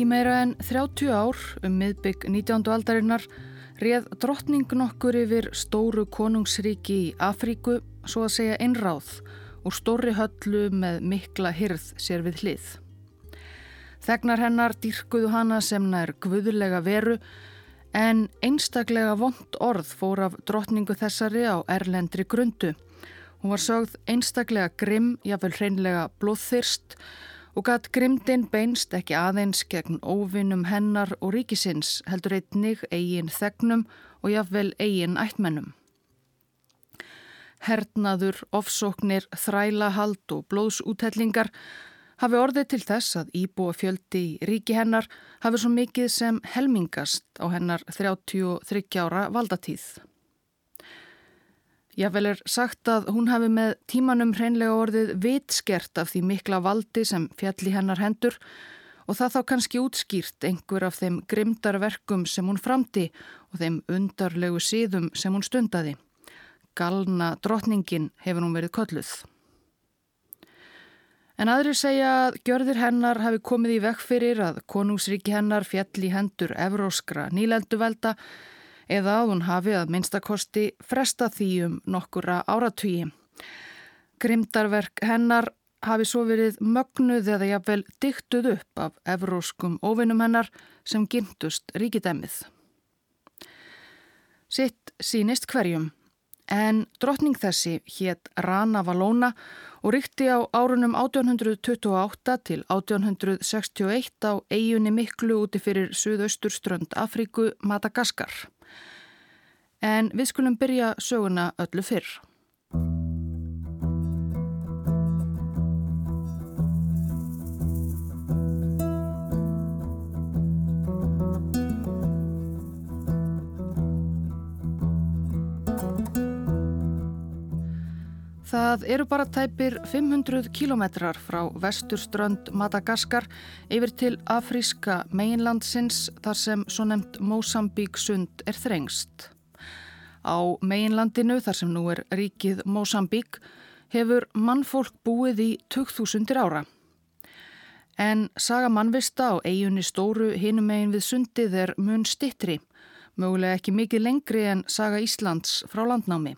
Í meira en 30 ár um miðbygg 19. aldarinnar reð drottning nokkur yfir stóru konungsríki í Afríku, svo að segja einráð, og stóri höllu með mikla hyrð sér við hlið. Þegnar hennar dýrkuðu hana sem nær guðulega veru, en einstaklega vond orð fór af drottningu þessari á erlendri grundu. Hún var sögð einstaklega grimm, jáfnvel hreinlega blóðþyrst, og gatt grimdin beinst ekki aðeins gegn óvinnum hennar og ríkisins heldur einnig eigin þegnum og jáfnvel eigin ættmennum. Hernaður, ofsóknir, þrælahald og blóðsúthellingar hafi orðið til þess að íbúa fjöldi í ríki hennar hafi svo mikið sem helmingast á hennar 33 ára valdatíð. Jável er sagt að hún hafi með tímanum hreinlega orðið vitskert af því mikla valdi sem fjalli hennar hendur og það þá kannski útskýrt einhver af þeim grimdarverkum sem hún framti og þeim undarlegu síðum sem hún stundaði. Galna drotningin hefur hún verið kolluð. En aðri segja að gjörðir hennar hafi komið í vekk fyrir að konungsríki hennar fjalli hendur evróskra nýlenduvelda eða að hún hafi að minnstakosti fresta því um nokkura áratvíi. Grimdarverk hennar hafi svo verið mögnuð eða jafnvel dyktuð upp af evróskum óvinnum hennar sem gimtust ríkidæmið. Sitt sínist hverjum, en drottning þessi hétt Rana Valóna og ríkti á árunum 1828 til 1861 á eiginni miklu úti fyrir suðausturströnd Afríku Madagaskar en við skulum byrja söguna öllu fyrr. Það eru bara tæpir 500 kílometrar frá vesturströnd Madagaskar yfir til afríska meginlandsins þar sem svo nefnt Mosambík sund er þrengst. Á meginlandinu, þar sem nú er ríkið Mosambík, hefur mannfólk búið í 2000 ára. En saga mannvista á eigunni stóru hinum megin við sundið er mun stittri, mögulega ekki mikið lengri en saga Íslands frá landnámi.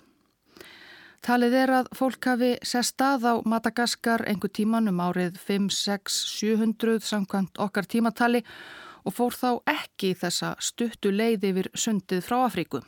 Talið er að fólk hafi sest stað á Madagaskar einhver tíman um árið 5, 6, 700 samkvæmt okkar tímatali og fór þá ekki þessa stuttu leið yfir sundið frá Afríku.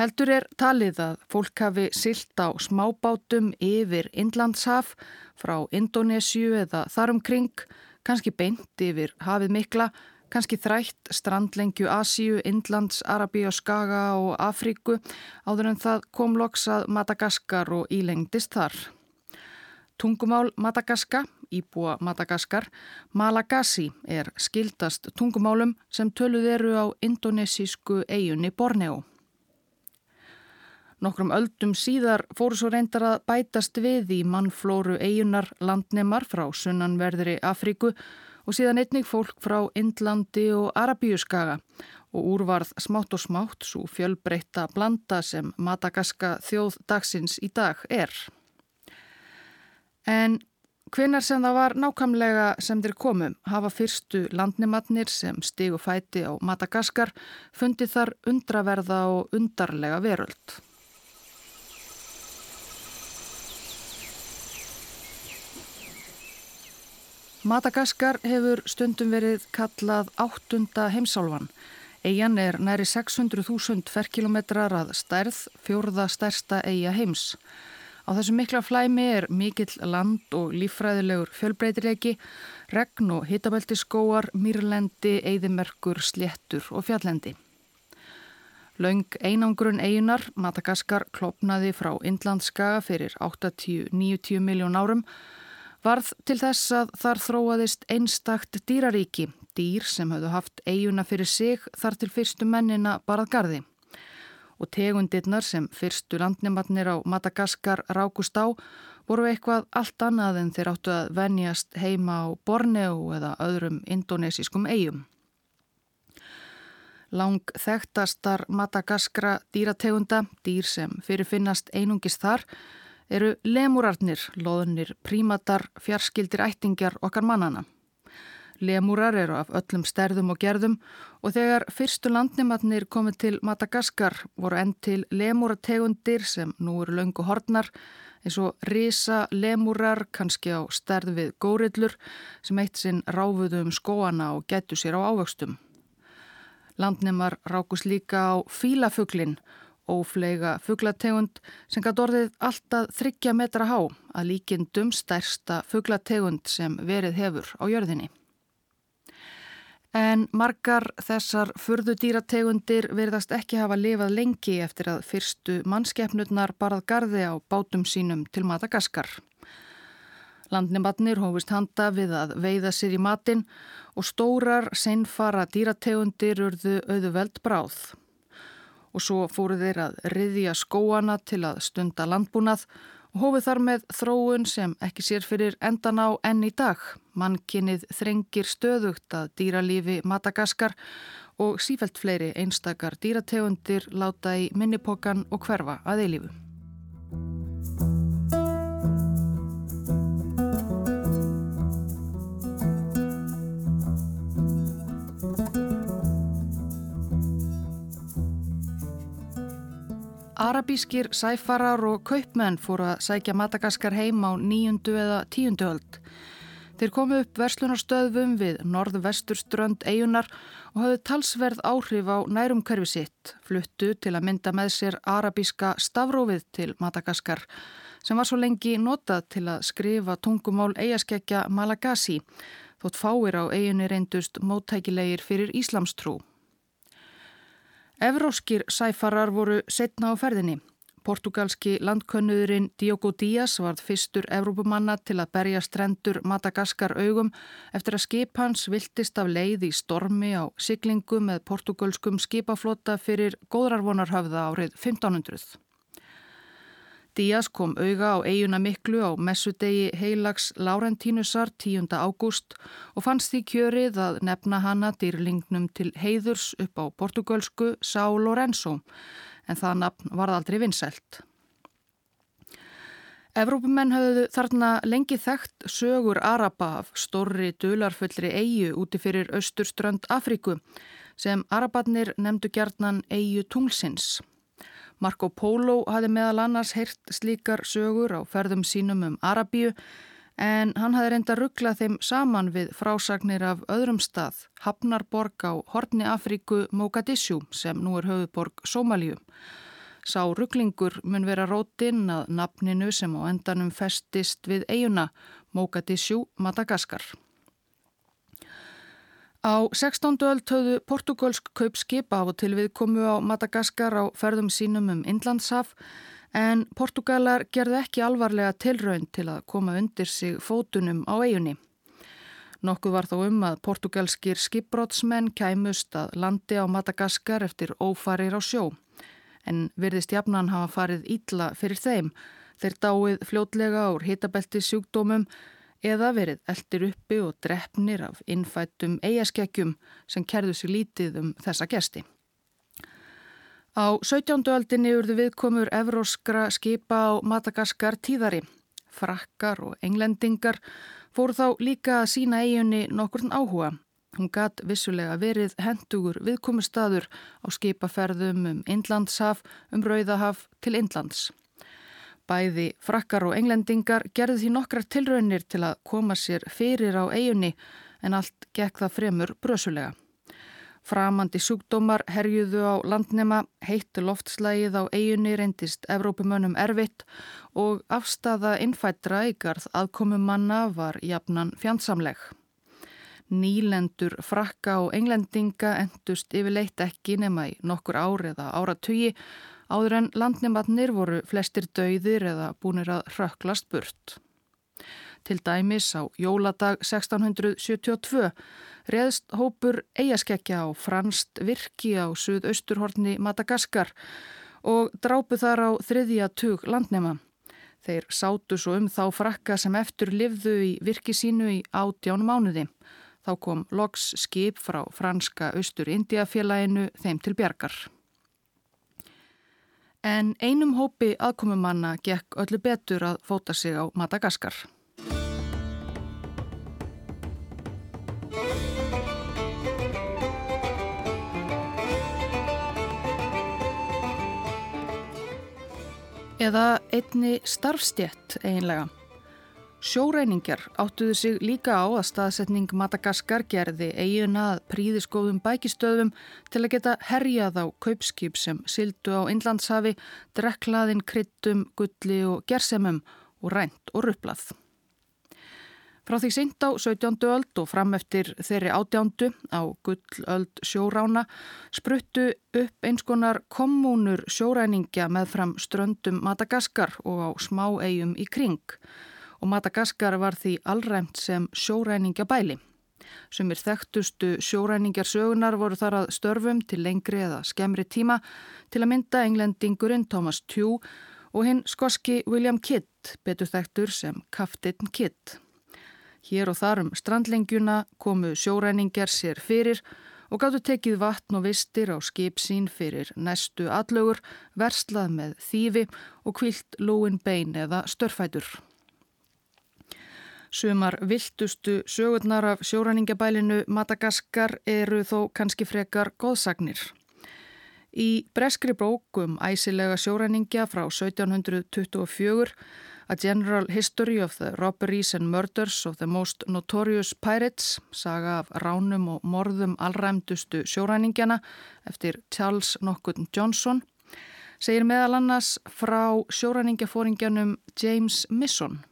Heldur er talið að fólk hafi silt á smábátum yfir Indlandshaf frá Indonésiu eða þarumkring, kannski beint yfir hafið mikla, kannski þrætt strandlengju Asíu, Indlands, Arabíu, Skaga og Afríku áður en það kom loksað Madagaskar og ílengdist þar. Tungumál Madagaska, íbúa Madagaskar, Malagasy er skildast tungumálum sem töluð eru á indonesísku eigunni Borneo. Nokkrum öldum síðar fóru svo reyndar að bætast við í mannflóru eigunar landnemar frá sunnanverðri Afríku og síðan einnig fólk frá Indlandi og Arabíuskaga og úrvarð smátt og smátt svo fjölbreytta blanda sem Madagaska þjóð dagsins í dag er. En hvenar sem það var nákamlega sem þeir komum hafa fyrstu landnematnir sem stigu fæti á Madagaskar fundið þar undraverða og undarlega veröld. Madagaskar hefur stundum verið kallað áttunda heimsálfan. Eian er næri 600.000 ferkilometrar að stærð, fjórða stærsta eiga heims. Á þessu mikla flæmi er mikill land og lífræðilegur fjölbreytileiki, regn og hitabelti skóar, mýrlendi, eigðimerkur, sléttur og fjallendi. Laung einangrun eigunar, Madagaskar, klopnaði frá Indlandskaga fyrir 80-90 miljón árum varð til þess að þar þróaðist einstakt dýraríki, dýr sem hafðu haft eiguna fyrir sig þar til fyrstu mennina barað gardi. Og tegundirnar sem fyrstu landnematnir á Madagaskar rákust á voru eitthvað allt annað en þeir áttu að venjast heima á Borneo eða öðrum indonesískum eigum. Lang þekktastar Madagaskra dýrategunda, dýr sem fyrirfinnast einungist þar, eru lemurarnir, loðunir, prímatar, fjarskildir ættingjar okkar mannana. Lemúrar eru af öllum stærðum og gerðum og þegar fyrstu landnimatnir komið til Madagaskar voru enn til lemúrategundir sem nú eru laungu hortnar eins og risa lemúrar kannski á stærð við górillur sem eitt sinn ráfuðu um skóana og getu sér á ávöxtum. Landnimar rákus líka á fílafuglinn óflega fugglategund sem gæti orðið alltaf þryggja metra há að líkindum stærsta fugglategund sem verið hefur á jörðinni. En margar þessar furðudýrategundir verðast ekki hafa lifað lengi eftir að fyrstu mannskeppnurnar barað gardi á bátum sínum til Madagaskar. Landnimatnir hófist handa við að veiða sér í matin og stórar seinfara dýrategundir urðu auðu veld bráð og svo fóru þeir að riðja skóana til að stunda landbúnað og hófið þar með þróun sem ekki sér fyrir endan á enn í dag. Mannkinnið þrengir stöðugt að dýralífi Madagaskar og sífælt fleiri einstakar dýrategundir láta í minnipokan og hverfa að eilífu. Arabískir sæfarar og kaupmenn fóru að sækja Madagaskar heim á nýjundu eða tíundu öld. Þeir komu upp verslunarstöðvum við norð-vesturströnd eigunar og hafðu talsverð áhrif á nærumkörfi sitt, fluttu til að mynda með sér arabíska stafrófið til Madagaskar sem var svo lengi notað til að skrifa tungumál eigaskeggja Malagasy þótt fáir á eiginni reyndust móttækilegir fyrir Íslamstrú. Evróskir sæfarar voru setna á ferðinni. Portugalski landkönnuðurinn Diogo Díaz varð fyrstur Evrópumanna til að berja strendur Madagaskar augum eftir að skip hans viltist af leið í stormi á siglingu með portugalskum skipaflota fyrir góðrarvonarhöfða árið 1500. Díaz kom auga á eiguna miklu á messudegi heilags Laurentínusar 10. ágúst og fannst því kjörið að nefna hana dýrlingnum til heiðurs upp á portugalsku Sá Lorenzo en það nafn varð aldrei vinsælt. Evrópumenn hafðu þarna lengi þekkt sögur Araba af stórri dularfullri eigu úti fyrir austurströnd Afríku sem Arabatnir nefndu gjarnan eigu tunglsins. Marco Polo hafi meðal annars heyrt slíkar sögur á ferðum sínum um Arabíu en hann hafi reynda ruggla þeim saman við frásagnir af öðrum stað, Hafnarborg á Hortni Afríku Mogadishu sem nú er höfuborg Somalíu. Sá rugglingur mun vera rótinn að nafninu sem á endanum festist við eiguna Mogadishu Madagaskar. Á 16. öll töðu portugalsk kaup skipa á til við komu á Madagaskar á ferðum sínum um Inlandshaf en Portugalar gerði ekki alvarlega tilraun til að koma undir sig fótunum á eigunni. Nokkuð var þó um að portugalskir skipbrótsmenn kæmust að landi á Madagaskar eftir ófarir á sjó en virðist jafnan hafa farið ítla fyrir þeim þeir dáið fljótlega úr hitabelti sjúkdómum eða verið eldir uppi og drefnir af innfættum eigaskekkjum sem kerðu sér lítið um þessa gesti. Á 17. öldinni urðu viðkomur evróskra skipa á Madagaskar tíðari. Frakkar og englendingar fóru þá líka að sína eiginni nokkurn áhuga. Hún gatt vissulega verið hendugur viðkomustadur á skipaferðum um Indlandshaf, um Rauðahaf til Indlands. Bæði frakkar og englendingar gerði því nokkrar tilraunir til að koma sér fyrir á eigunni en allt gekk það fremur brösulega. Framandi sjúkdómar herjuðu á landnema, heittu loftslægið á eigunni reyndist Evrópumönnum erfitt og afstafa innfættra ykarð aðkomum manna var jafnan fjandsamleg. Nýlendur frakka og englendinga endust yfirleitt ekki nema í nokkur árið að áratugi Áður en landnimatnir voru flestir dauðir eða búinir að röklast burt. Til dæmis á jóladag 1672 reðst hópur eigaskekkja á franst virki á suðausturhorni Madagaskar og drápu þar á þriðja tug landnema. Þeir sátu svo um þá frakka sem eftir livðu í virki sínu í átján mánuði. Þá kom loks skip frá franska austur-Indiafélaginu þeim til bjargar en einum hópi aðkomumanna gekk öllu betur að fóta sig á Madagaskar. Eða einni starfstjett eiginlega. Sjóreiningjar áttuðu sig líka á að staðsetning Madagaskar gerði eigina að príðiskóðum bækistöðum til að geta herjað á kaupskip sem sildu á Inlandshafi, drekklaðin, kryttum, gulli og gersemum og rænt og rupplað. Frá því seint á 17. öld og fram eftir þeirri átjándu á gullöld sjórána spruttu upp eins konar kommunur sjóræningja með fram ströndum Madagaskar og á smá eigum í kring og Madagaskar var því allræmt sem sjóræningja bæli. Sumir þekktustu sjóræningjar sögunar voru þar að störfum til lengri eða skemmri tíma til að mynda englendingurinn Thomas Tew og hinn skoski William Kidd, betur þekktur sem Kaftin Kidd. Hér og þar um strandlengjuna komu sjóræningjar sér fyrir og gáttu tekið vatn og vistir á skip sín fyrir næstu allögur, verslað með þýfi og kvilt lúin bein eða störfætur. Sumar viltustu sögurnar af sjóræningabælinu Madagaskar eru þó kannski frekar góðsagnir. Í breskri bókum æsilega sjóræningja frá 1724 A General History of the Robberies and Murders of the Most Notorious Pirates, saga af ránum og morðum allræmdustu sjóræningjana eftir Charles Nockun Johnson, segir meðal annars frá sjóræningjafóringjanum James Misson.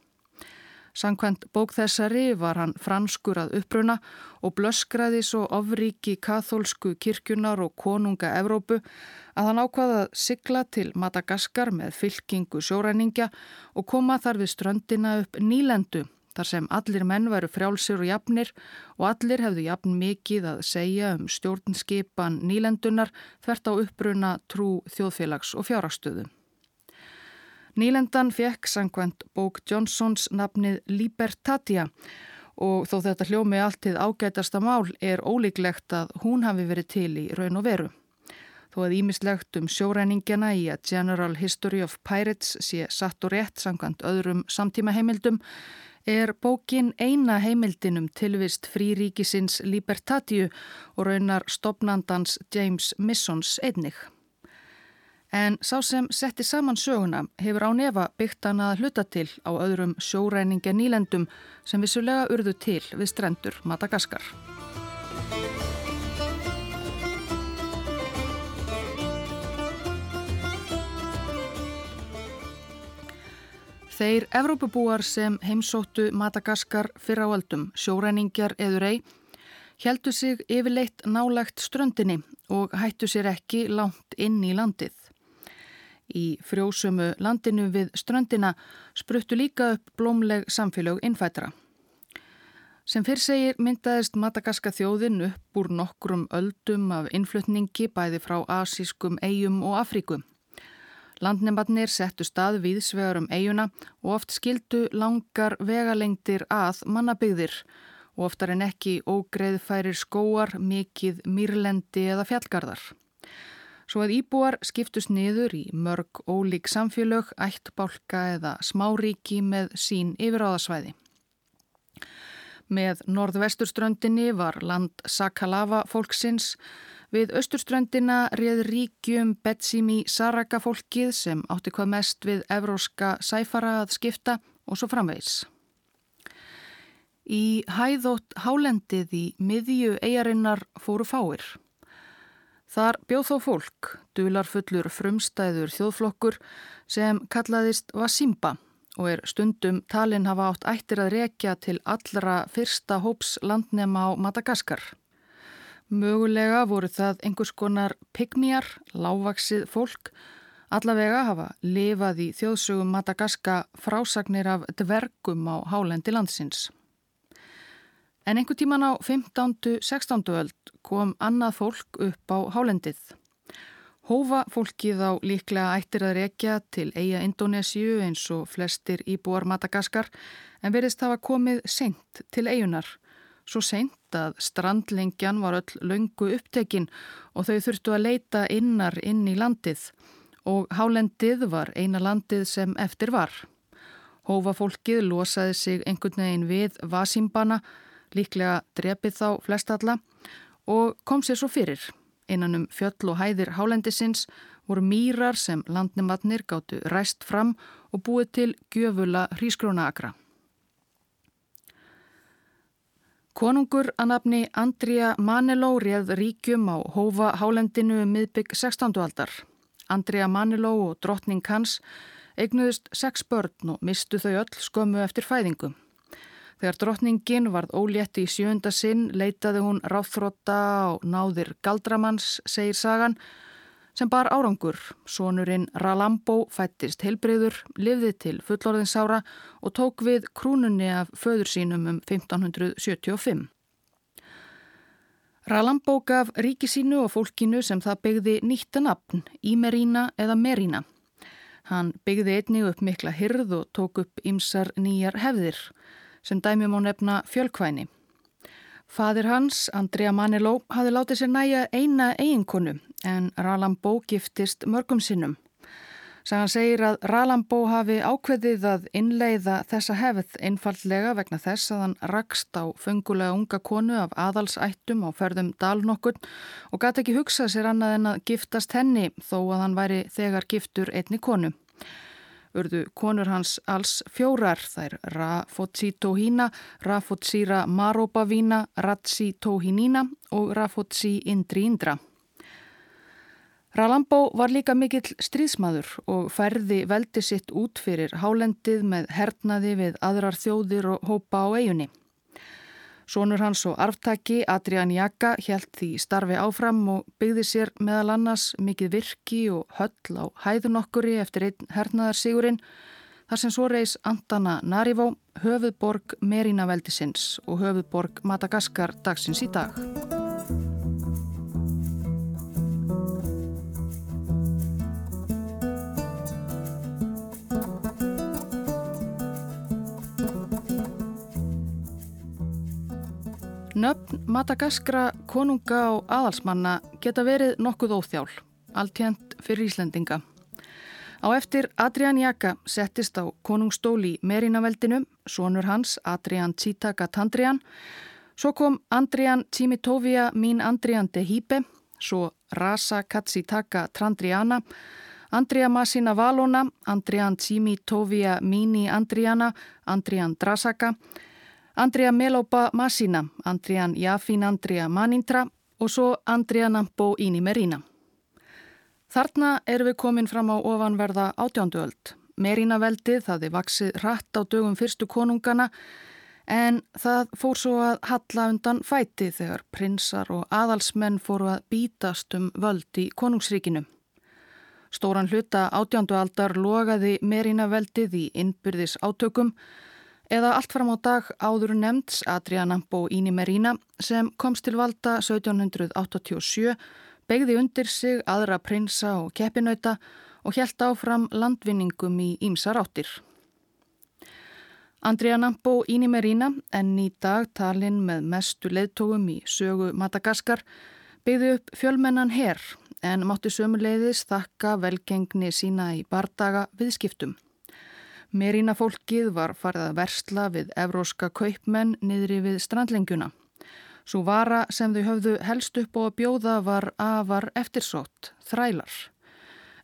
Sankvæmt bók þessari var hann franskur að uppruna og blöskraði svo ofríki kathólsku kirkjunar og konunga Evrópu að hann ákvaða að sigla til Madagaskar með fylkingu sjóræningja og koma þar við ströndina upp nýlendu þar sem allir menn væru frjálsir og jafnir og allir hefðu jafn mikið að segja um stjórnskipan nýlendunar þvert á uppruna trú þjóðfélags og fjárastöðu. Nýlendan fekk sangkvæmt bók Johnsons nafnið Libertatia og þó þetta hljómi alltið ágætasta mál er ólíklegt að hún hafi verið til í raun og veru. Þó að ímislegt um sjóræningjana í að General History of Pirates sé satt og rétt sangkvæmt öðrum samtíma heimildum er bókin eina heimildinum tilvist fríríkisins Libertatiu og raunar stopnandans James Missons einnig. En sá sem setti saman söguna hefur á nefa byggt hann að hluta til á öðrum sjóræningja nýlendum sem vissulega urðu til við strendur Madagaskar. Þeir Evrópubúar sem heimsóttu Madagaskar fyrra á öldum, sjóræningjar eður ei, heldu sig yfirleitt nálagt ströndinni og hættu sér ekki langt inn í landið. Í frjósumu landinu við ströndina spruttu líka upp blómleg samfélög innfætra. Sem fyrr segir myndaðist Madagaska þjóðin upp úr nokkrum öldum af innflutningi bæði frá asískum eigum og Afríku. Landnefnarnir settu stað viðsvegar um eiguna og oft skildu langar vegalengdir að mannabygðir og oftar en ekki ógreðfærir skóar, mikið mýrlendi eða fjallgarðar svo að íbúar skiptust niður í mörg ólík samfélög, ættbálka eða smáríki með sín yfiráðasvæði. Með norðvesturströndinni var land Sakalava fólksins, við austurströndina reið ríkjum Betsimi Saraka fólkið sem átti hvað mest við evróska sæfara að skipta og svo framvegs. Í hæðótt hálendið í miðju eigarinnar fóru fáir. Þar bjóð þó fólk, dularfullur frumstæður þjóðflokkur sem kallaðist Vasimba og er stundum talin hafa átt ættir að rekja til allra fyrsta hóps landnema á Madagaskar. Mögulega voru það einhvers konar pygmjar, lávaksið fólk, allavega hafa lifað í þjóðsögum Madagaska frásagnir af dvergum á hálendi landsins. En einhver tíman á 15. 16. öld kom annað fólk upp á hálendið. Hófa fólkið á líklega ættir að rekja til eiga Indonésiu eins og flestir íbúar Madagaskar en verðist hafa komið seint til eigunar. Svo seint að strandlengjan var öll löngu upptekinn og þau þurftu að leita innar inn í landið og hálendið var eina landið sem eftir var. Hófa fólkið losaði sig einhvern veginn við Vasimbana líklega drepið þá flestalla og kom sér svo fyrir. Innan um fjöll og hæðir hálendisins voru mýrar sem landnimatnir gáttu ræst fram og búið til gjöfula hrísgrónaakra. Konungur að nafni Andrija Maniló réð ríkjum á Hófa hálendinu um miðbygg 16. aldar. Andrija Maniló og drottning hans eignuðust sex börn og mistu þau öll skömmu eftir fæðingu. Þegar drottningin varð ólétti í sjönda sinn leitaði hún ráþrótta á náðir Galdramanns, segir sagan, sem bar árangur. Sónurinn Ralambó fættist heilbreyður, livði til fullorðinsára og tók við krúnunni af föður sínum um 1575. Ralambó gaf ríki sínu og fólkinu sem það byggði nýtta nafn, Ímerína eða Merína. Hann byggði einni upp mikla hyrð og tók upp ymsar nýjar hefðir sem dæmjum á nefna fjölkvæni. Fadir hans, Andrea Maniló, hafi látið sér næja eina eiginkonu en Ralambó giftist mörgum sinnum. Sagan segir að Ralambó hafi ákveðið að innleiða þessa hefð einfallega vegna þess að hann rakst á fengulega unga konu af aðalsættum á ferðum dalnokkun og gæti ekki hugsað sér annað en að giftast henni þó að hann væri þegar giftur einni konu urðu konur hans alls fjórar þær Rafotsi Tóhína, Rafotsira Marobavína, Ratsi Tóhínina og Rafotsi Indri Indra. Ralambó var líka mikill stríðsmaður og færði veldi sitt út fyrir hálendið með hernaði við aðrar þjóðir og hópa á eigunni. Sónur hans og arftaki Adrian Jaka hjælt því starfi áfram og byggði sér meðal annars mikið virki og höll á hæðunokkuri eftir einn hernaðarsigurinn þar sem svo reys Antana Narivó, höfuðborg Merinaveldisins og höfuðborg Madagaskar dagsins í dag. Nöfn Madagaskra konunga og aðalsmanna geta verið nokkuð óþjál, alltjent fyrir Íslendinga. Á eftir Adrian Jaka settist á konungstóli Merinaveldinu, sonur hans Adrian Tsitaka Tandrian, svo kom Andrian Tsimitovia Mín Andrian Dehibe, svo Rasa Katsitaka Trandriana, Andria Masina Valona, Andrian Tsimitovia Míni Andriana, Andrian Drasaka, Andrea Melopa Masina, Andrian Jafin Andrea Manintra og svo Andrea Nampo Íni Merina. Þarna erum við komin fram á ofanverða átjánduöld. Merina veldið þaði vaksið hratt á dögum fyrstu konungana en það fór svo að halla undan fæti þegar prinsar og aðalsmenn fóru að bítast um völd í konungsríkinu. Stóran hluta átjándualdar logaði Merina veldið í innbyrðis átökum eða allt fram á dag áður nefnds Adriana Boini Merina sem komst til valda 1787, begði undir sig aðra prinsa og keppinauta og helt áfram landvinningum í Ímsar áttir. Andriana Boini Merina, enn í dag talinn með mestu leðtógum í sögu Madagaskar, byggði upp fjölmennan herr en mátti sömuleiðis þakka velgengni sína í bardaga viðskiptum. Merína fólkið var farið að versla við evróska kaupmenn niðri við strandlengjuna. Svo vara sem þau höfðu helst upp og að bjóða var afar eftirsótt, þrælar.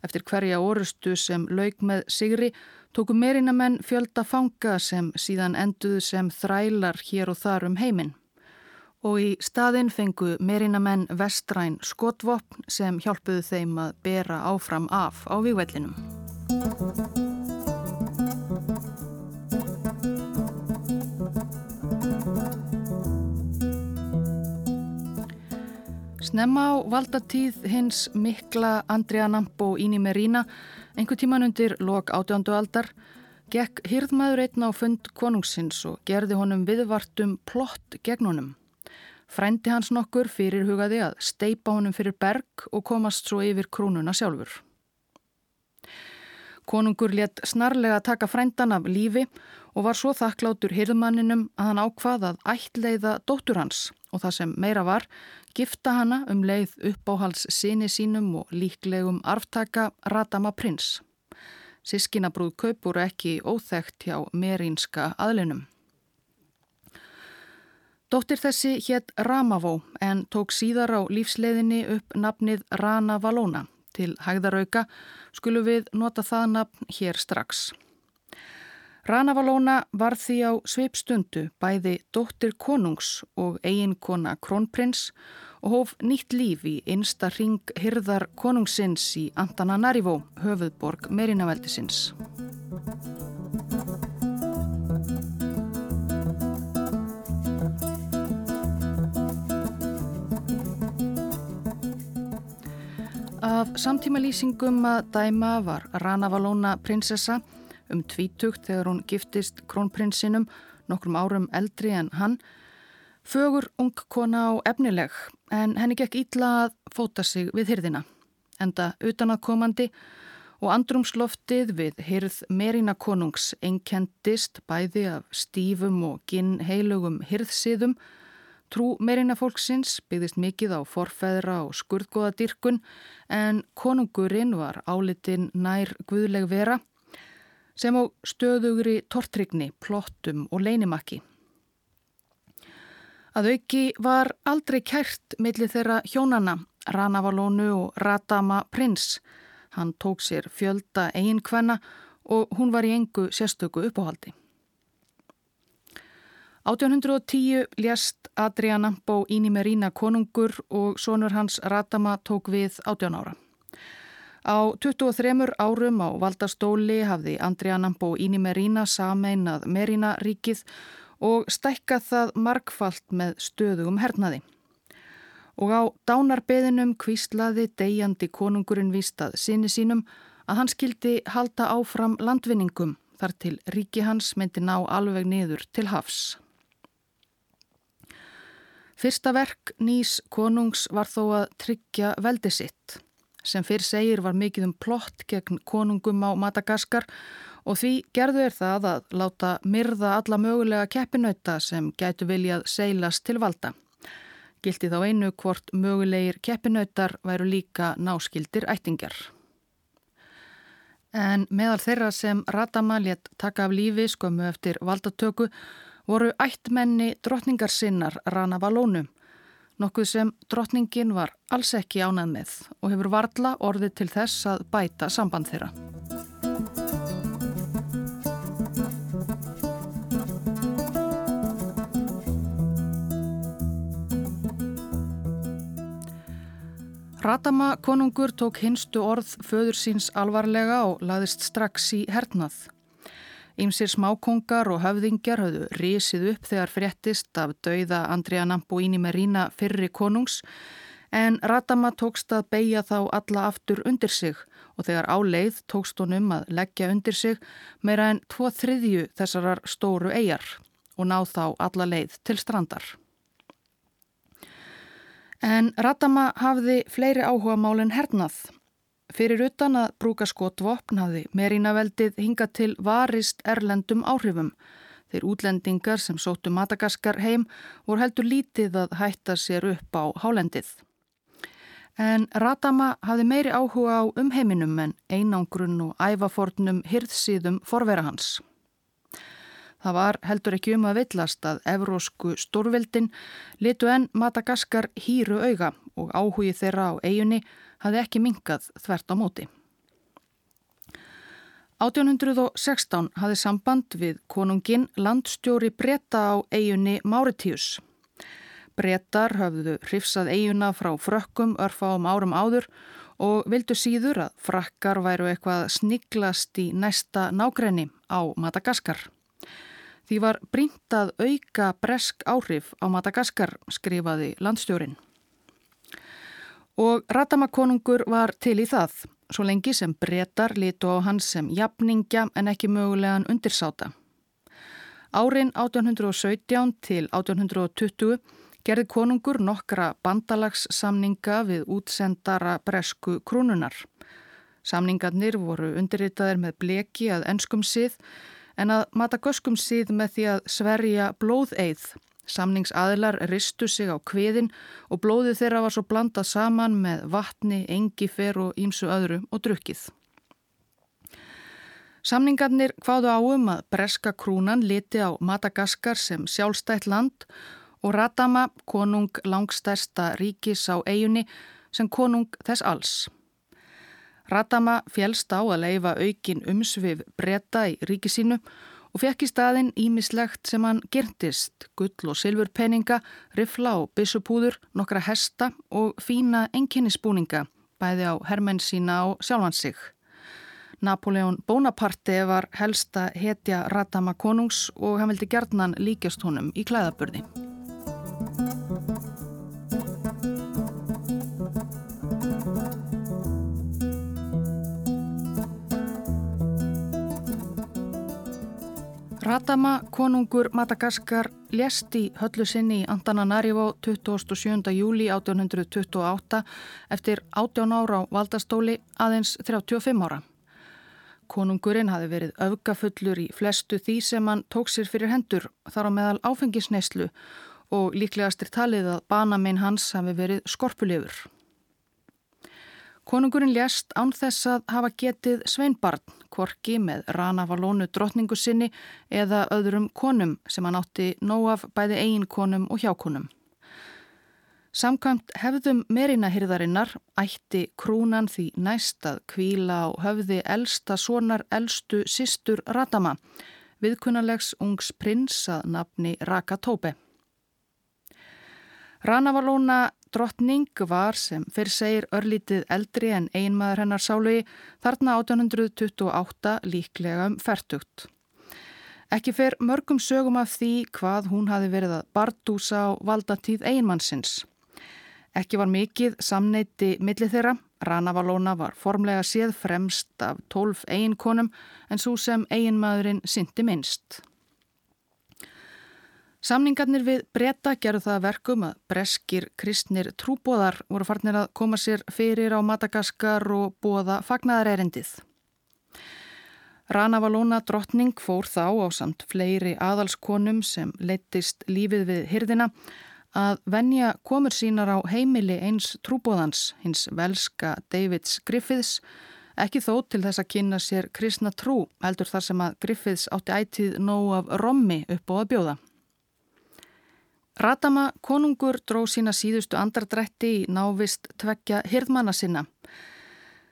Eftir hverja orustu sem lauk með sigri tóku merínamenn fjölda fanga sem síðan enduðu sem þrælar hér og þar um heiminn. Og í staðin fengu merínamenn vestræn skotvopn sem hjálpuðu þeim að bera áfram af á vývellinum. Snemma á valdatíð hins mikla Andrea Nampo Íni Merína, einhver tíman undir lok átjándu aldar, gekk hýrðmaður einn á fund konungsins og gerði honum viðvartum plott gegn honum. Frændi hans nokkur fyrir hugaði að steipa honum fyrir berg og komast svo yfir krúnuna sjálfur. Konungur let snarlega taka frændan af lífi og var svo þakklátur hýrðmanninum að hann ákvað að ættleiða dóttur hans og það sem meira var, gifta hana um leið uppáhals sinni sínum og líklegum arftaka Radama prins. Sískinabrúð kaupur ekki óþægt hjá merínska aðlinum. Dóttir þessi hétt Ramavó en tók síðar á lífsleiðinni upp nafnið Rana Valóna Til hægðarauka skulum við nota það nafn hér strax. Ranavalóna var því á sveipstundu bæði dóttir konungs og eiginkona krónprins og hóf nýtt líf í einsta ring hyrðar konungsins í Antananarivo, höfuðborg Merinaveldisins. Af samtíma lýsingum að dæma var Ranavalóna prinsessa um tvítugt þegar hún giftist krónprinsinum nokkrum árum eldri en hann. Fögur ung kona á efnileg en henni gekk ítla að fóta sig við hyrðina. Enda utanakomandi og andrumsloftið við hyrð Merina konungs einkendist bæði af stífum og ginn heilugum hyrðsiðum Trú meirina fólksins byggðist mikið á forfæðra og skurðgóða dyrkun en konungurinn var álitinn nær guðleg vera sem á stöðugri tortrygni, plottum og leinimakki. Að auki var aldrei kært millir þeirra hjónana, Ranavalónu og Ratama prins. Hann tók sér fjölda eiginkvenna og hún var í engu sérstöku uppáhaldi. 1810 lést Adriana bó íni með rína konungur og sonur hans Ratama tók við 18 ára. Á 23 árum á valdastóli hafði Adriana bó íni með rína sameinað Merina ríkið og stækkað það markfalt með stöðugum hernaði. Og á dánarbeðinum kvíslaði degjandi konungurinn vístað sinni sínum að hann skildi halda áfram landvinningum þar til ríki hans myndi ná alveg niður til hafs. Fyrsta verk nýs konungs var þó að tryggja veldi sitt. Sem fyrr segir var mikið um plott gegn konungum á Madagaskar og því gerðu er það að láta myrða alla mögulega keppinauta sem gætu viljað seilast til valda. Gildi þá einu hvort mögulegir keppinautar væru líka náskildir ættingar. En meðal þeirra sem Ratama létt taka af lífi skömmu eftir valdatöku voru ættmenni drottningar sinnar Rana Valónu, nokkuð sem drottningin var alls ekki ánað með og hefur varla orðið til þess að bæta samband þeirra. Ratama konungur tók hinstu orð föður síns alvarlega og laðist strax í hernað. Ímsir smákongar og höfðingjar höfðu risið upp þegar fréttist af dauða Andrea Nambuini Merina fyrri konungs en Ratama tókst að beigja þá alla aftur undir sig og þegar áleið tókst honum að leggja undir sig meira en tvo þriðju þessarar stóru eigjar og náð þá alla leið til strandar. En Ratama hafði fleiri áhuga málinn hernað Fyrir utan að brúka skotvopn hafði Merinaveldið hinga til varist erlendum áhrifum. Þeir útlendingar sem sóttu Madagaskar heim voru heldur lítið að hætta sér upp á hálendið. En Ratama hafði meiri áhuga á umheiminum en einangrun og ævafornum hirðsíðum forvera hans. Það var heldur ekki um að villast að evrósku stórvildin litu enn Madagaskar hýru auga og áhugi þeirra á eigunni hafði ekki mingað þvert á móti. 1816 hafði samband við konungin landstjóri breyta á eigunni Máritíus. Breytar hafðu hrifsað eiguna frá frökkum örfáum árum áður og vildu síður að frakkar væru eitthvað sniglast í næsta nágrenni á Madagaskar. Því var brínt að auka bresk áhrif á Madagaskar, skrifaði landstjórin. Og Ratamakonungur var til í það, svo lengi sem breytar litu á hans sem jafningja en ekki mögulegan undirsáta. Árin 1817 til 1820 gerði konungur nokkra bandalagssamninga við útsendara bresku krúnunar. Samningarnir voru undirritaðir með bleki að enskum síð en að mata göskum síð með því að sverja blóðeið Samningsaðilar ristu sig á kviðin og blóðið þeirra var svo blandað saman með vatni, engifer og ímsu öðru og drukkið. Samningarnir hvaðu áum að breska krúnan liti á Madagaskar sem sjálfstætt land og Ratama, konung langstærsta ríkis á eigunni, sem konung þess alls. Ratama fjælst á að leifa aukin umsvið breyta í ríki sínu og fekk í staðin ímislegt sem hann gertist, gull og silfurpenninga, rifla og bissupúður, nokkra hesta og fína enginnisbúninga, bæði á hermenn sína og sjálfan sig. Napoleon Bonaparte var helsta hetja Ratama konungs og hann vildi gerðnan líkjast honum í klæðaburði. Ratama, konungur Madagaskar, lést í höllu sinni í Antananarivo 27. júli 1828 eftir 18 ára á valdastóli aðeins 35 ára. Konungurinn hafi verið öfgafullur í flestu því sem hann tók sér fyrir hendur þar á meðal áfengisneislu og líklegastir talið að banaminn hans hafi verið skorpulifur. Konungurinn lést án þess að hafa getið sveinbarn, korki með ranafalónu drottningu sinni eða öðrum konum sem hann átti nóg af bæði eigin konum og hjákonum. Samkvæmt hefðum merinahyrðarinnar ætti krúnan því næst að kvíla á höfði elsta sonar elstu sistur Ratama, viðkunnalegs ungs prins að nafni Raka Tópe. Drottning var sem fyrr segir örlítið eldri en einmaður hennar sálu þarna 1828 líklega um færtugt. Ekki fyrr mörgum sögum af því hvað hún hafi verið að bardúsa á valdatíð einmannsins. Ekki var mikið samneiti millir þeirra. Ranafalóna var formlega séð fremst af tólf eiginkonum en svo sem eiginmaðurinn syndi minnst. Samningarnir við breyta gerðu það verkum að breskir kristnir trúbóðar voru farnir að koma sér fyrir á Madagaskar og bóða fagnaðarerendið. Ranavalóna drottning fór þá á samt fleiri aðalskonum sem leittist lífið við hyrðina að venja komur sínar á heimili eins trúbóðans, hins velska Davids Griffiths, ekki þó til þess að kynna sér kristna trú heldur þar sem að Griffiths átti ætið nóg af rommi upp á að bjóða. Ratama konungur dró sína síðustu andardrætti í návist tveggja hirðmanna sinna.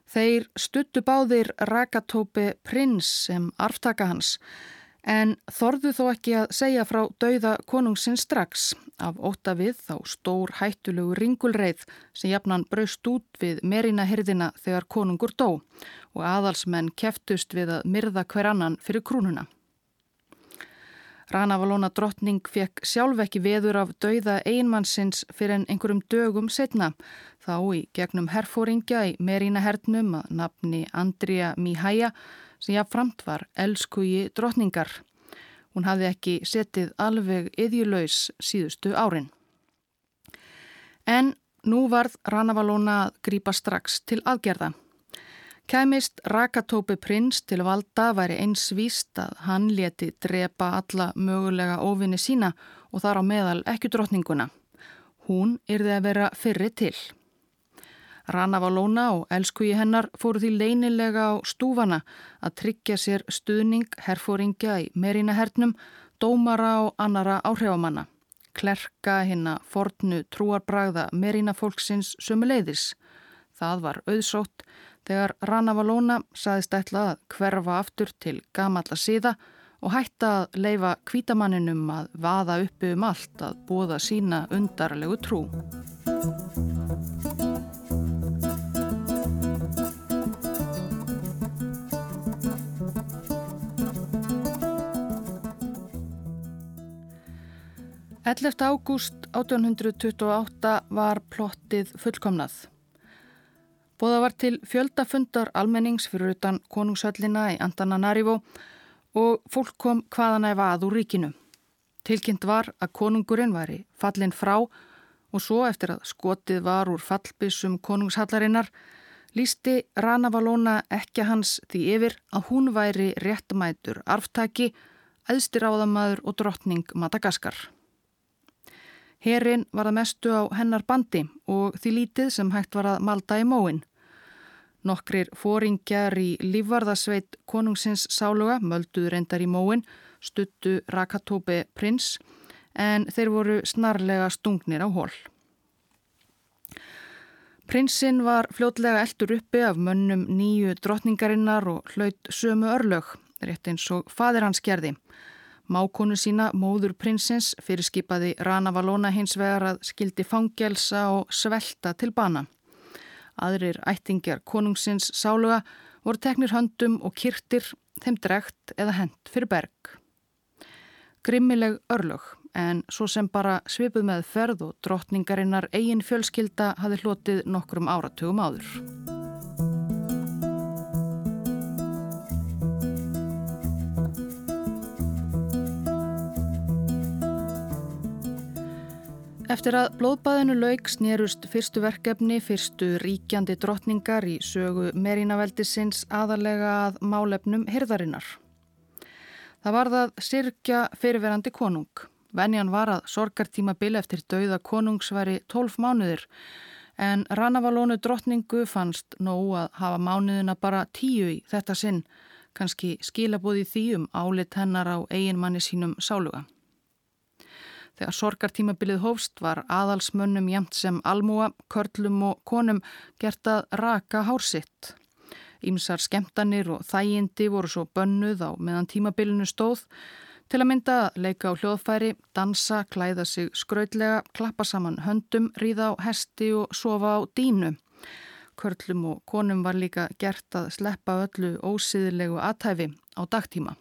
Þeir stuttu báðir Rakatópi prins sem arftaka hans en þorðu þó ekki að segja frá dauða konungsins strax af óta við þá stór hættulegu ringulreið sem jafnan braust út við merina hirðina þegar konungur dó og aðalsmenn keftust við að myrða hver annan fyrir krúnuna. Ranavalóna drottning fekk sjálf ekki veður af dauða einmannsins fyrir en einhverjum dögum setna. Þá í gegnum herfóringja í Merína hernum að nafni Andrija Míhæja sem jáfnframt var elskuji drottningar. Hún hafði ekki setið alveg yðjulöys síðustu árin. En nú varð Ranavalóna að grípa strax til aðgerða. Kæmist Rakatópi prins til valda væri eins víst að hann leti drepa alla mögulega óvinni sína og þar á meðal ekki drotninguna. Hún yrði að vera fyrri til. Ranavalóna og elskuji hennar fóru því leinilega á stúfana að tryggja sér stuðning herfóringja í merínahernum, dómara og annara áhrifamanna. Klerka hinna fornu trúarbragða merínafólksins sömuleiðis. Það var auðsótt þegar Ranavalóna saðist ætla að hverfa aftur til gamalla síða og hætta að leifa kvítamanninum að vaða uppi um allt að búða sína undarlegu trú. Elleft ágúst 1828 var plottið fullkomnað. Bóða var til fjöldafundar almennings fyrir utan konungshöllina í Antananarivo og fólk kom hvaðan efa að úr ríkinu. Tilkynnt var að konungurinn væri fallin frá og svo eftir að skotið var úr fallbissum konungshallarinnar lísti Ranavalóna ekki hans því yfir að hún væri réttmætur arftaki, æðstir áðamaður og drottning Madagaskar. Herin var að mestu á hennar bandi og því lítið sem hægt var að malda í móin. Nokkrir fóringjar í lífvarðasveit konungsins sáluga mölduð reyndar í móin, stuttu Rakatópi prins en þeir voru snarlega stungnir á hól. Prinsinn var fljótlega eldur uppi af mönnum nýju drottningarinnar og hlaut sömu örlög, rétt eins og fadir hans gerði. Mákonu sína, móður prinsins, fyrirskipaði Rana Valona hins vegar að skildi fangelsa og svelta til bana. Aðrir ættingjar konungsins sáluga voru teknir höndum og kyrtir, þeim dregt eða hend fyrir berg. Grimmileg örlög en svo sem bara svipuð með ferð og drottningarinnar eigin fjölskylda hafi hlotið nokkrum áratugum áður. Eftir að blóðbæðinu lauk snérust fyrstu verkefni, fyrstu ríkjandi drottningar í sögu Merínaveldisins aðalega að málefnum hirðarinnar. Það var það sirkja fyrirverandi konung. Venjan var að sorgartímabil eftir dauða konungsværi 12 mánuðir en Ranavalónu drottningu fannst nóg að hafa mánuðina bara tíu í þetta sinn, kannski skilabóði því um álit hennar á eiginmanni sínum sáluga. Þegar sorgartímabilið hófst var aðalsmönnum jæmt sem almúa, körlum og konum gert að raka hársitt. Ímsar skemtanir og þægindi voru svo bönnuð á meðan tímabilinu stóð Til að mynda leika á hljóðfæri, dansa, klæða sig skraudlega, klappa saman höndum, ríða á hesti og sofa á dínu. Körlum og konum var líka gert að sleppa öllu ósýðilegu aðtæfi á dagtíma.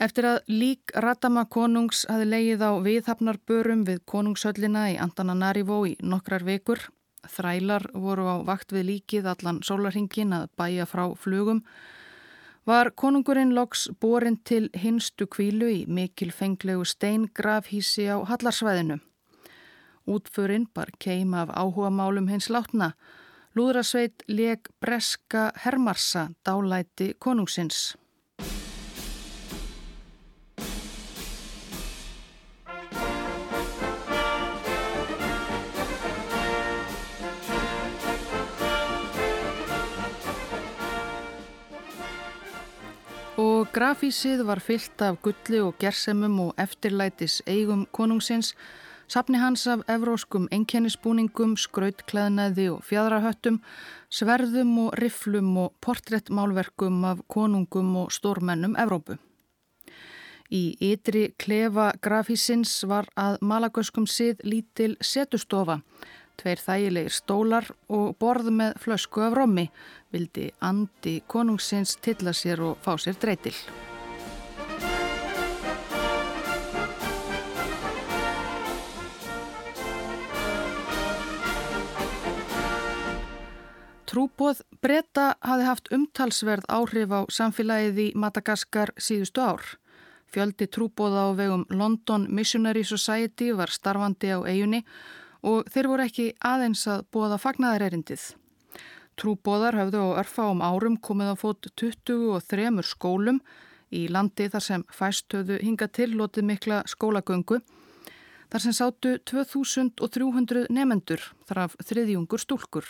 Eftir að lík Ratama konungs hafi leið á viðhafnarbörum við konungshöllina í Antananarivó í nokkrar vekur, þrælar voru á vakt við líkið allan sólarhingin að bæja frá flugum, var konungurinn loks borin til hinstu kvílu í mikil fenglegu steingrafhísi á Hallarsvæðinu. Útförinn bar keim af áhuga málum hins látna. Lúðrasveit leg breska Hermarsa dálæti konungsins. Og grafísið var fyllt af gulli og gersemum og eftirlætis eigum konungsins, sapni hans af evróskum enkennisbúningum, skrautklæðnaði og fjadrahöttum, sverðum og riflum og portréttmálverkum af konungum og stórmennum Evrópu. Í ytri klefa grafísins var að malagöskum sið lítil setustofa, tveir þægilegir stólar og borð með flösku af rommi, vildi andi konungsins tilla sér og fá sér dreytil. Trúbóð breyta hafi haft umtalsverð áhrif á samfélagið í Madagaskar síðustu ár. Fjöldi trúbóða á vegum London Missionary Society var starfandi á eigunni og þeir voru ekki aðeins að bóða fagnæðarerindið. Trúbóðar höfðu á örfáum árum komið á fót 23 skólum í landi þar sem fæstöðu hinga til lotið mikla skólagöngu. Þar sem sátu 2300 nefendur þar af þriðjungur stúlkur.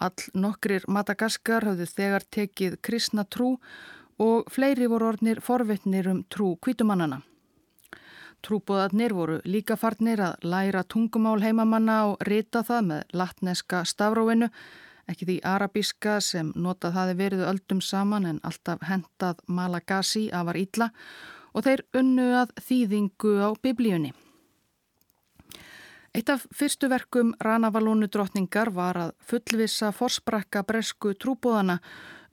All nokkrir Madagaskar höfðu þegar tekið kristna trú og fleiri voru orðnir forvittnir um trú kvítumannana. Trúbóðarnir voru líka farnir að læra tungumál heimamanna og rita það með latneska stafróinu, ekki því arabíska sem notað hafi verið öldum saman en alltaf hendað Malagasi afar ítla og þeir unnu að þýðingu á biblíunni. Eitt af fyrstu verkum Ranavalónu drotningar var að fullvisa forsprakka bresku trúbóðana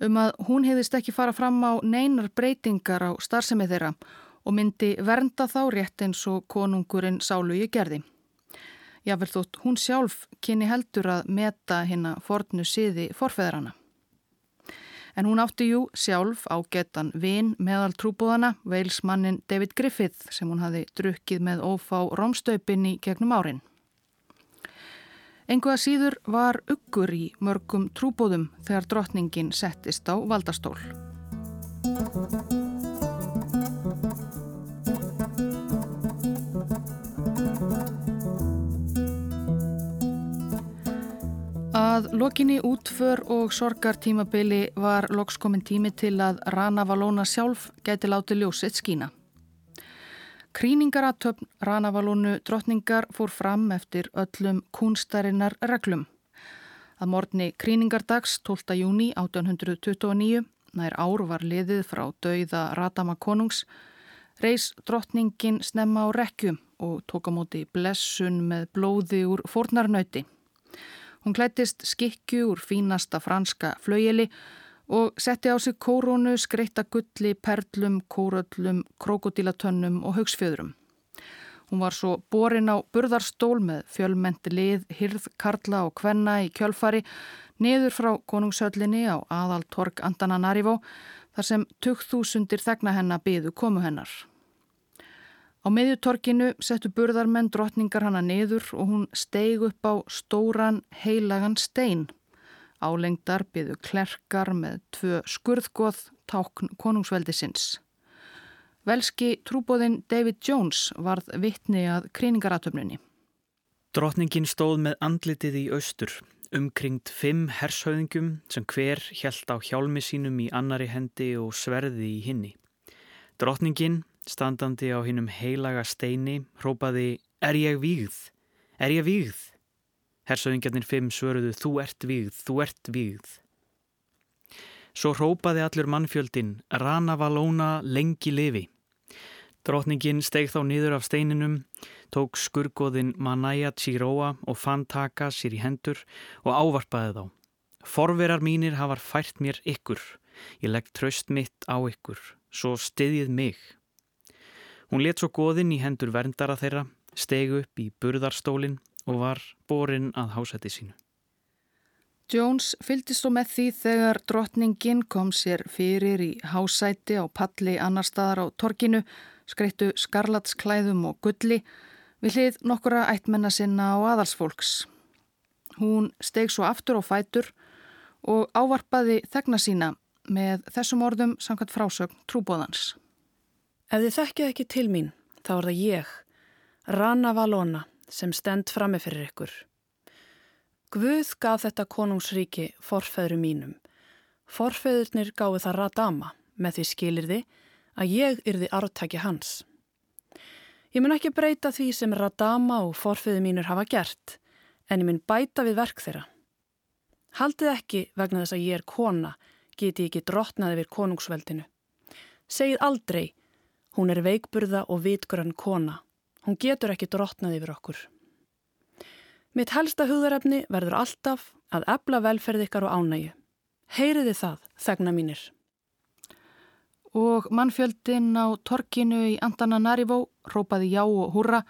um að hún hefðist ekki fara fram á neinar breytingar á starfsemið þeirra og myndi vernda þá rétt eins og konungurinn sálugi gerði. Jável þótt hún sjálf kynni heldur að meta hérna fornu siði forfeðrana. En hún átti jú sjálf á getan vin meðal trúbúðana, veilsmannin David Griffith sem hún hafi drukkið með ófá rómstöpinni gegnum árin. Engu að síður var uggur í mörgum trúbúðum þegar drottningin settist á valdastól. Að lokinni útför og sorgartímabili var lokskomin tími til að Rana Valóna sjálf gæti láti ljósitt skína. Kríningaratöfn Ranavalónu drottningar fór fram eftir öllum kúnstarinnar reglum. Að morgni kríningardags 12. júni 1829, nær ár var liðið frá dauða Radama konungs, reys drottningin snemma á rekju og tók á móti blessun með blóði úr fornarnauti. Hún klættist skikju úr fínasta franska flaueli og setti á sig kórónu, skreitta gulli, perlum, kóröllum, krokodílatönnum og haugsfjöðrum. Hún var svo borin á burðarstól með fjölmenti lið, hyrð, karla og kvenna í kjölfari niður frá konungshöllinni á aðal torg Antananarivo þar sem 2000 þegna hennar byðu komu hennar. Á miðjutorkinu settu burðarmenn drottningar hana niður og hún steig upp á stóran heilagan stein. Álengdar byðu klerkar með tvö skurðgóð tákn konungsveldisins. Velski trúbóðinn David Jones varð vittni að kríningaratöfnunni. Drotningin stóð með andlitið í austur, umkringt fimm hershauðingum sem hver hjælt á hjálmi sínum í annari hendi og sverði í hinni. Drotningin, standandi á hinnum heilaga steini, hrópaði Er ég vígð? Er ég vígð? Hersauðingarnir fimm svöruðu Þú ert vígð, þú ert vígð. Svo hrópaði allur mannfjöldin Rana Valóna lengi lifi. Drotningin steig þá niður af steininum, tók skurgoðin Manaya Chiroa og fann taka sér í hendur og ávarpaði þá. Forverar mínir hafar fært mér ykkur, ég legg tröst mitt á ykkur, svo stiðið mig. Hún let svo goðin í hendur verndara þeirra, steig upp í burðarstólinn og var borin að hásæti sínu. Jones fyldist svo með því þegar drotningin kom sér fyrir í hásæti á palli annar staðar á torkinu skreittu skarlatsklæðum og gulli við hlið nokkura ættmenna sinna og aðalsfólks. Hún steg svo aftur á fætur og ávarpaði þegna sína með þessum orðum samkvæmt frásögn trúbóðans. Ef þið þekkið ekki til mín, þá er það ég, Rana Valona, sem stend frami fyrir ykkur. Guð gaf þetta konungsríki forfæðru mínum. Forfæðurnir gáði það Radama með því skilir þið að ég yrði arftæki hans. Ég mun ekki breyta því sem Radama og forfiði mínur hafa gert, en ég mun bæta við verk þeirra. Haldið ekki vegna þess að ég er kona, geti ég ekki drotnaði við konungsveldinu. Segið aldrei, hún er veikburða og vitgrann kona. Hún getur ekki drotnaði yfir okkur. Mitt helsta hugðarefni verður alltaf að ebla velferð ykkar og ánægu. Heyriði það, þegna mínir og mannfjöldin á torkinu í Antananarivó rópaði já og húrra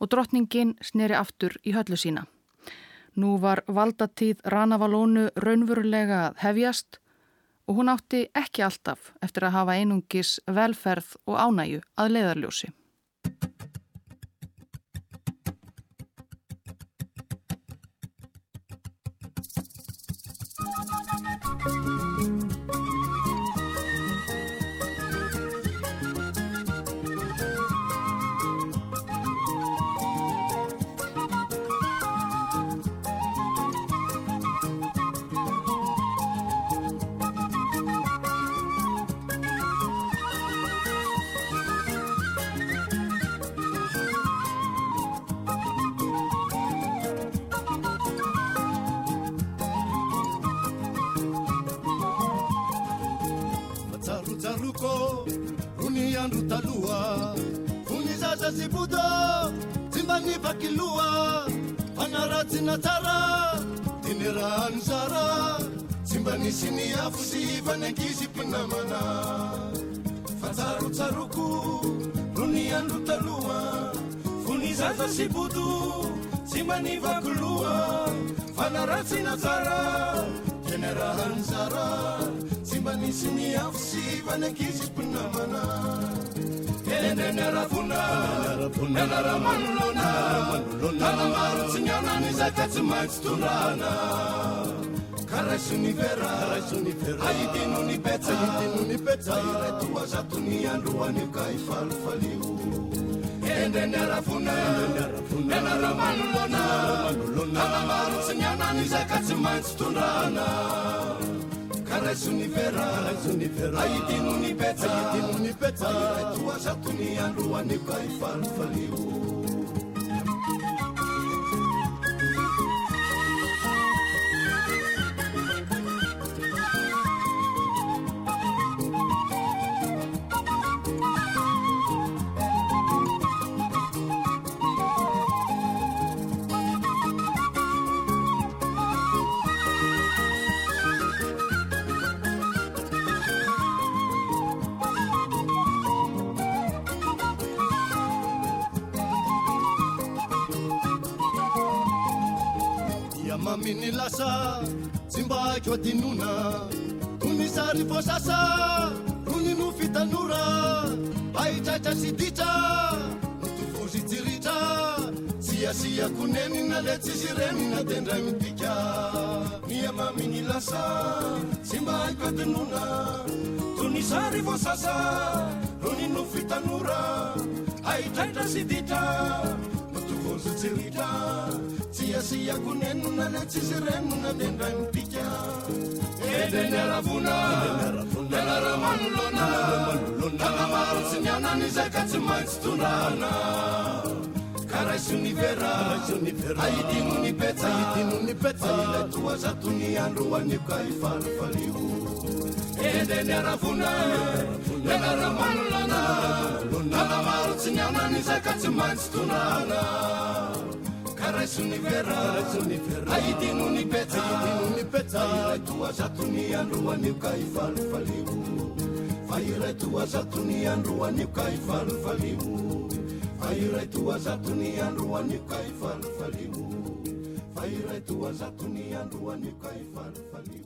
og drottningin sneri aftur í höllu sína. Nú var valdatíð Ranavalónu raunverulega hefjast og hún átti ekki alltaf eftir að hafa einungis velferð og ánæju að leiðarljósi. fanaratsina tsara tenarahany zara tsy mba nisy ny afosy fanakisy mpinamana elendrenarafona nanarahamanolona nanamaro tsy mianany zaka tsy maintsy tondrana karasoniveraasoniveraitino nipetsa itino nipetsa iretoazatony androanio ka ifalifalio endreniarafonanaramanollona anamaro tsy mianany zaka tsy maintsy tondrana karaisoniveraitinonipetsa toasatony androaniko ifalifalio sasa tsy mba ako adinona tony sary voasasa tony no fitanora ahitraitra sy ditra notofozy jiritra siasiako nenina le tsisy renina de ndray midika miamaminy lasa tsy mba ako adinona tony sary voasasa tony no fitanora ahitraitra sy ditra zotsiritra tsy asiako nenona le tsisy renona de ndray mipika edenaravona anaramanolona anamaro tsy mianany zaka tsy maintsy tondrana karaisoniveraaiidino ny toazatony andro aniko ahifalifalio edenaravona anaramanolana nalamaro tsy nianany zaka tsy maintsy tonana. Karaisony veraaidino ny petaitoazatony androanio ka ifalifalio fa iraitoazatony androanio ka ifalifalio fa iraitoazatony androanio ka ifalifalio fa iraitoazatony androanio ka ifalifalio